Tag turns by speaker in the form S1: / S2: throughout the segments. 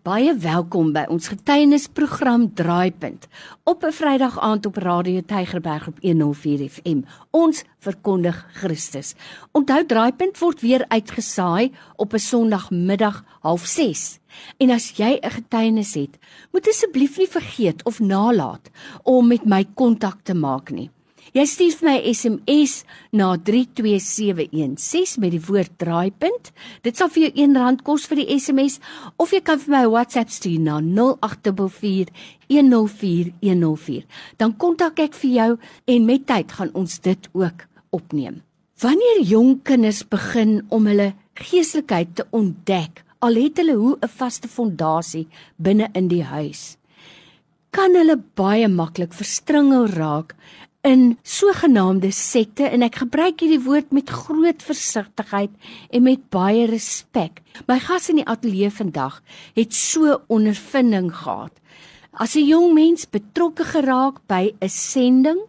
S1: Baie welkom by ons getuienisprogram Draaipunt op 'n Vrydag aand op Radio Tygerberg op 104 FM. Ons verkondig Christus. Onthou Draaipunt word weer uitgesaai op 'n Sondagmiddag 06:30. En as jy 'n getuienis het, moet asseblief nie vergeet of nalat om met my kontak te maak nie. Jy stuur vir my SMS na 32716 met die woord draaipunt. Dit sal vir jou R1 kos vir die SMS of jy kan vir my WhatsApp stuur na 0824104104. Dan kontak ek vir jou en met tyd gaan ons dit ook opneem. Wanneer jong kinders begin om hulle geestelikheid te ontdek, al het hulle hoe 'n vaste fondasie binne in die huis, kan hulle baie maklik verstringel raak in sogenaamde sekte en ek gebruik hierdie woord met groot versigtigheid en met baie respek. My gas in die ateljee vandag het so ondervinding gehad. As 'n jong mens betrokke geraak by 'n sending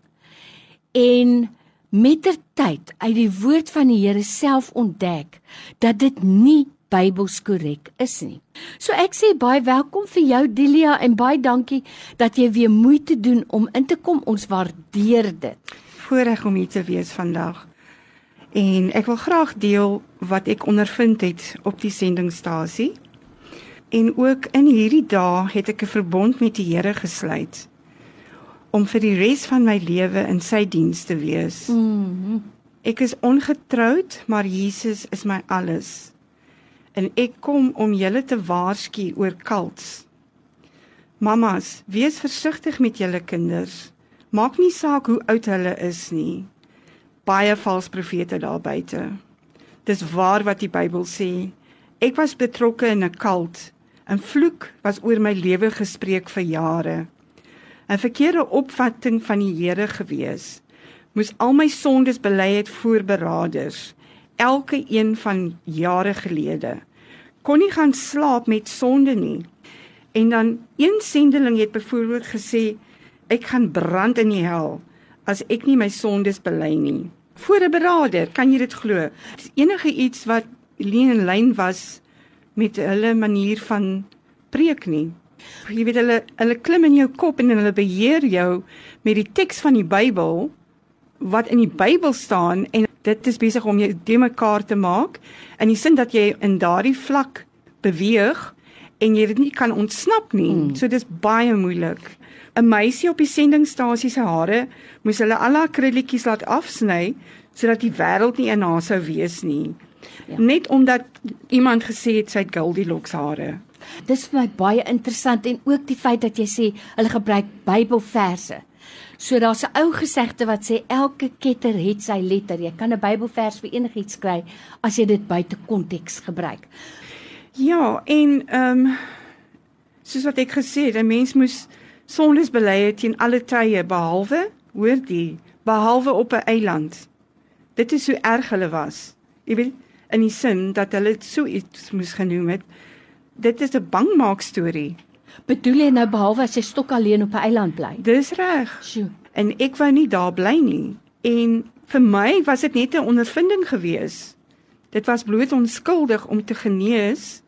S1: en mettertyd uit die woord van die Here self ontdek dat dit nie Bybels korrek is nie. So ek sê baie welkom vir jou Delia en baie dankie dat jy weer moeite doen om in te kom. Ons waardeer dit.
S2: Voorreg om hier te wees vandag. En ek wil graag deel wat ek ondervind het op die sendingstasie. En ook in hierdie dae het ek 'n verbond met die Here gesluit om vir die res van my lewe in sy diens te wees. Mm -hmm. Ek is ongetroud, maar Jesus is my alles en ek kom om julle te waarsku oor kults. Mamas, wees versigtig met julle kinders. Maak nie saak hoe oud hulle is nie. Baie valse profete daar buite. Dis waar wat die Bybel sê. Ek was betrokke in 'n kult. 'n Vloek was oor my lewe gespreek vir jare. 'n Verkeerde opvatting van die Here gewees. Moes al my sondes bely het voor beraders elke een van jare gelede kon nie gaan slaap met sonde nie. En dan een sendeling het byvoorbeeld gesê ek gaan brand in die hel as ek nie my sondes bely nie. Voor 'n beraader, kan jy dit glo? Dis enige iets wat leen en lyn was met hulle manier van preek nie. Jy weet hulle hulle klim in jou kop en hulle beheer jou met die teks van die Bybel wat in die Bybel staan en dit is besig om jou de mekaar te maak in die sin dat jy in daardie vlak beweeg en jy dit nie kan ontsnap nie. Mm. So dis baie moeilik. 'n Meisie op die sendingstasie se hare moes hulle al haar krulletjies laat afsny sodat die wêreld nie in haar sou wees nie. Ja. Net omdat iemand gesê het sy het Goldilocks hare.
S1: Dis vir my baie interessant en ook die feit dat jy sê hulle gebruik Bybelverse. So daar's 'n ou gesegde wat sê elke ketter het sy letter. Jy kan 'n Bybelvers vir enigiets kry as jy dit buite konteks gebruik.
S2: Ja, en ehm um, soos wat ek gesê het, 'n mens moes sondes bely teen alle tye behalwe, hoor die, behalwe op 'n eiland. Dit is hoe erg hulle was. Jy weet, in die sin dat hulle so iets moes genoem het. Dit is 'n bangmaak storie.
S1: Bedoel jy nou behalwe as jy stok alleen op 'n eiland bly?
S2: Dis reg. En ek wou nie daar bly nie. En vir my was dit net 'n ondervinding gewees. Dit was bloot onskuldig om te genees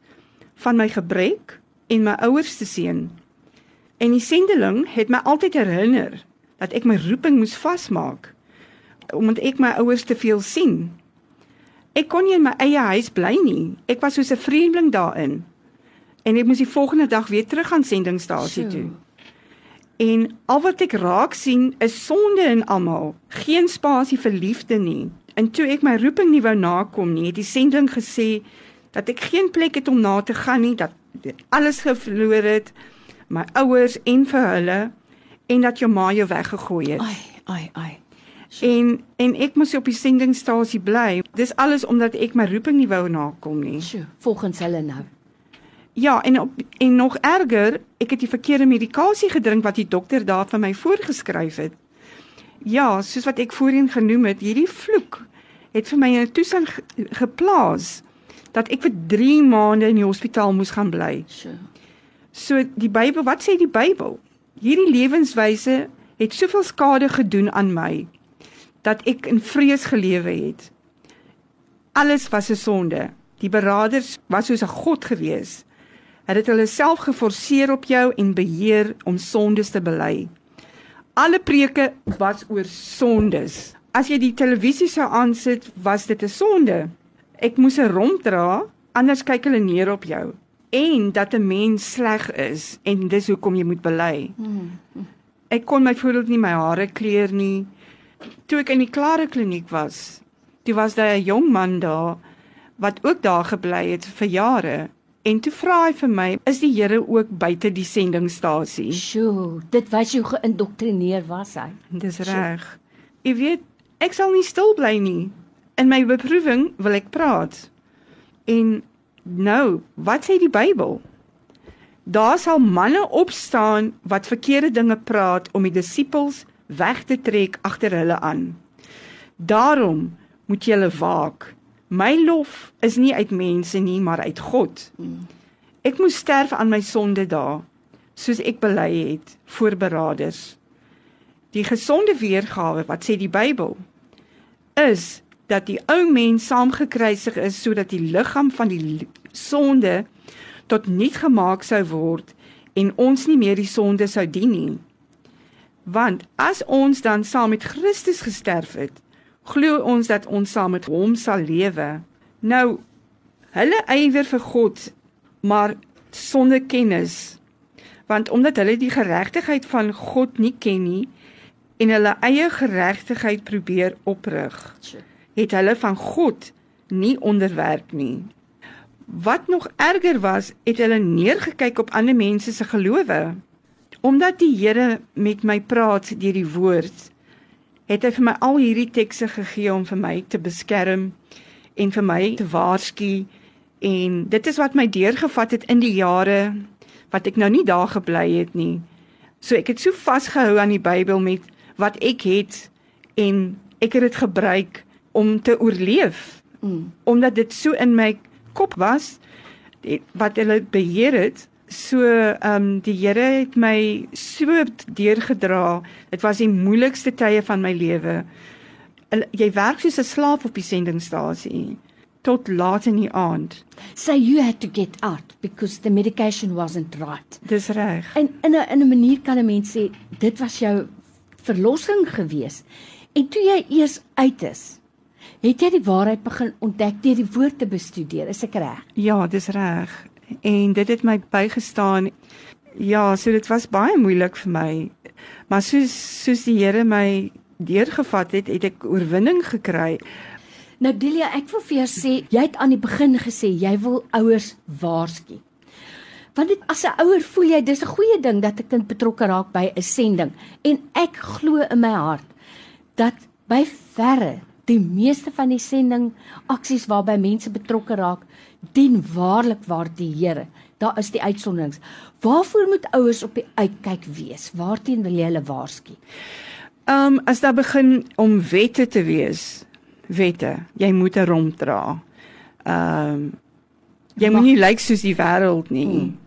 S2: van my gebrek en my ouers te sien. En die sendeling het my altyd herinner dat ek my roeping moes vasmaak omdat ek my ouers te veel sien. Ek kon nie in my eie huis bly nie. Ek was soos 'n vreemdeling daarin en ek moes die volgende dag weer terug aan sendingstasie toe. En al wat ek raak sien is sonde in almal, geen spasie vir liefde nie. En toe ek my roeping nie wou nakom nie, het die sending gesê dat ek geen plek het om na te gaan nie, dat alles verloor het, my ouers en vir hulle en dat jou ma jou weggegooi het.
S1: Ai, ai, ai.
S2: En en ek moes op die sendingstasie bly. Dis alles omdat ek my roeping nie wou nakom nie.
S1: Sjoe, volgens hulle nou.
S2: Ja, en op, en nog erger, ek het die verkeerde medikasie gedrink wat die dokter daar vir my voorgeskryf het. Ja, soos wat ek voorheen genoem het, hierdie vloek het vir my in 'n toestand geplaas dat ek vir 3 maande in die hospitaal moes gaan bly. So die Bybel, wat sê die Bybel? Hierdie lewenswyse het soveel skade gedoen aan my dat ek in vrees gelewe het. Alles was 'n sonde. Die beraders was soos 'n god het dit hulle self geforseer op jou en beheer om sondes te bely. Alle preke was oor sondes. As jy die televisie sou aansit, was dit 'n sonde. Ek moes 'n romp dra, anders kyk hulle neer op jou. En dat 'n mens sleg is en dis hoekom jy moet bely. Ek kon my voorbeeld nie my hare kleur nie. Toe ek in die Klare kliniek was, toe was daar 'n jong man daar wat ook daar gebly het vir jare. En toe vra hy vir my, "Is die Here ook buite die sendingstasie?"
S1: Sjoe, dit was jy geïndoktrineer was hy.
S2: Dis reg. Jy weet, ek sal nie stil bly nie. In my beproewing wil ek praat. En nou, wat sê die Bybel? Daar sal manne opstaan wat verkeerde dinge praat om die disippels weg te trek agter hulle aan. Daarom moet julle waak. My lof is nie uit mense nie, maar uit God. Ek moes sterf aan my sonde daar, soos ek bely het voor beraders. Die gesonde weergawe wat sê die Bybel is dat die ou mens saamgekruisig is sodat die liggaam van die sonde tot niet gemaak sou word en ons nie meer die sonde sou dien nie. Want as ons dan saam met Christus gesterf het, glo ons dat ons saam met hom sal lewe. Nou hulle ywer vir God, maar sonder kennis. Want omdat hulle die geregtigheid van God nie ken nie en hulle eie geregtigheid probeer oprig, het hulle van God nie onderwerp nie. Wat nog erger was, het hulle neergekyk op ander mense se gelowe. Omdat die Here met my praat deur die woord, het hy vir my al hierdie tekste gegee om vir my te beskerm en vir my te waarsku en dit is wat my deurgevat het in die jare wat ek nou nie daar gebly het nie. So ek het so vasgehou aan die Bybel met wat ek het en ek het dit gebruik om te oorleef. Mm. Omdat dit so in my kop was wat hulle beheer het so ehm um, die Here het my so deurgedra. Dit was die moeilikste tye van my lewe. Jy werk soos 'n slaaf op die sendingstasie tot laat in die aand.
S1: So you had to get out because the medication wasn't right.
S2: Dis reg.
S1: En in 'n in 'n manier kan 'n mens sê dit was jou verlossing gewees. En toe jy eers uit is, het jy die waarheid begin ontdek deur die woord te bestudeer. Is ek reg?
S2: Ja, dis reg en dit het my bygestaan. Ja, so dit was baie moeilik vir my. Maar soos soos die Here my deurgevat het, het ek oorwinning gekry.
S1: Nou Delia, ek wil vir jou sê, jy het aan die begin gesê jy wil ouers waarsku. Want dit as 'n ouer voel jy dis 'n goeie ding dat 'n kind betrokke raak by 'n sending en ek glo in my hart dat by verre die meeste van die sending aksies waarby mense betrokke raak dien waarlik waar die Here. Daar is die uitsonderings. Waarvoor moet ouers op die uitkyk wees? Waarteen wil jy hulle waarsku?
S2: Ehm um, as daar begin om wette te wees, wette. Jy moet 'n romp dra. Ehm um, jy moet nie lyk like soos die wêreld nie. Hmm.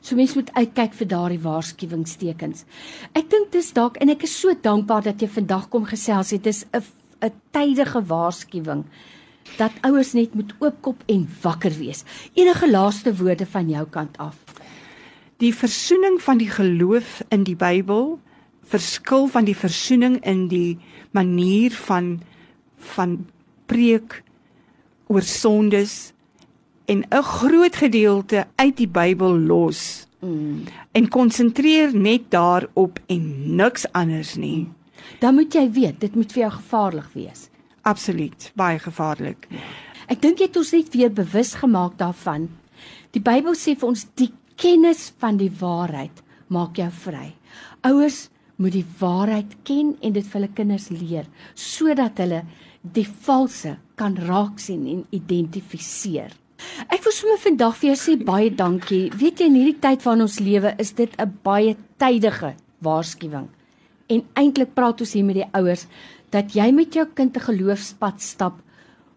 S1: So mense moet uitkyk vir daardie waarskuwingstekens. Ek dink dis dalk en ek is so dankbaar dat jy vandag kom gesels het. Dit is 'n 'n tydige waarskuwing dat ouers net moet oopkop en wakker wees. Enige laaste woorde van jou kant af?
S2: Die versoening van die geloof in die Bybel verskil van die versoening in die manier van van preek oor sondes en 'n groot gedeelte uit die Bybel los. Mm. En konsentreer net daarop en niks anders nie. Mm
S1: dan moet jy weet dit moet vir jou gevaarlik wees.
S2: Absoluut, baie gevaarlik.
S1: Ek dink jy het ons net weer bewus gemaak daarvan. Die Bybel sê vir ons die kennis van die waarheid maak jou vry. Ouers moet die waarheid ken en dit vir hulle kinders leer sodat hulle die valse kan raak sien en identifiseer. Ek wil sommer vandag vir jou sê baie dankie. Weet jy in hierdie tyd van ons lewe is dit 'n baie tydige waarskuwing. En eintlik praat ons hier met die ouers dat jy met jou kind 'n geloofspad stap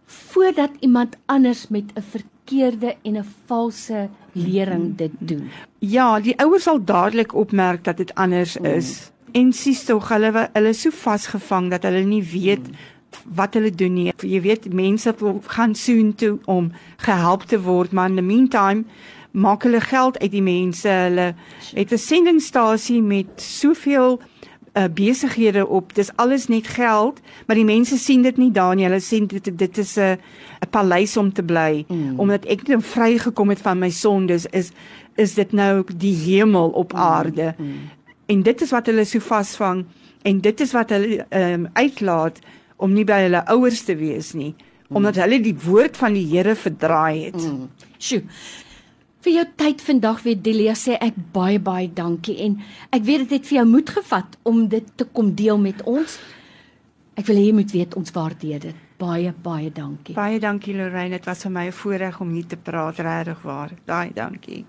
S1: voordat iemand anders met 'n verkeerde en 'n valse lering dit doen.
S2: Ja, die ouers sal dadelik opmerk dat dit anders mm. is. En sies tog hulle hulle so vasgevang dat hulle nie weet mm. wat hulle doen nie. Jy weet mense gaan soontoe om gehelp te word, maar in the meantime maak hulle geld uit die mense. Hulle het 'n sendingstasie met soveel uh, besighede op. Dis alles net geld, maar die mense sien dit nie Daniel. Hulle sien dit dit is 'n 'n paleis om te bly mm. omdat ek nou vrygekom het van my sondes is is dit nou die hemel op mm. aarde. Mm. En dit is wat hulle so vasvang en dit is wat hulle um, uitlaat om nie by hulle ouers te wees nie mm. omdat hulle die woord van die Here verdraai het. Mm.
S1: Sjoe vir jou tyd vandag weer Delia sê ek baie baie dankie en ek weet dit het vir jou moed gevat om dit te kom deel met ons. Ek wil hê jy moet weet ons waardeer dit. Baie baie dankie.
S2: Baie dankie Lorraine, dit was vir my 'n voorreg om hier te praat regtig waar. Baie dankie.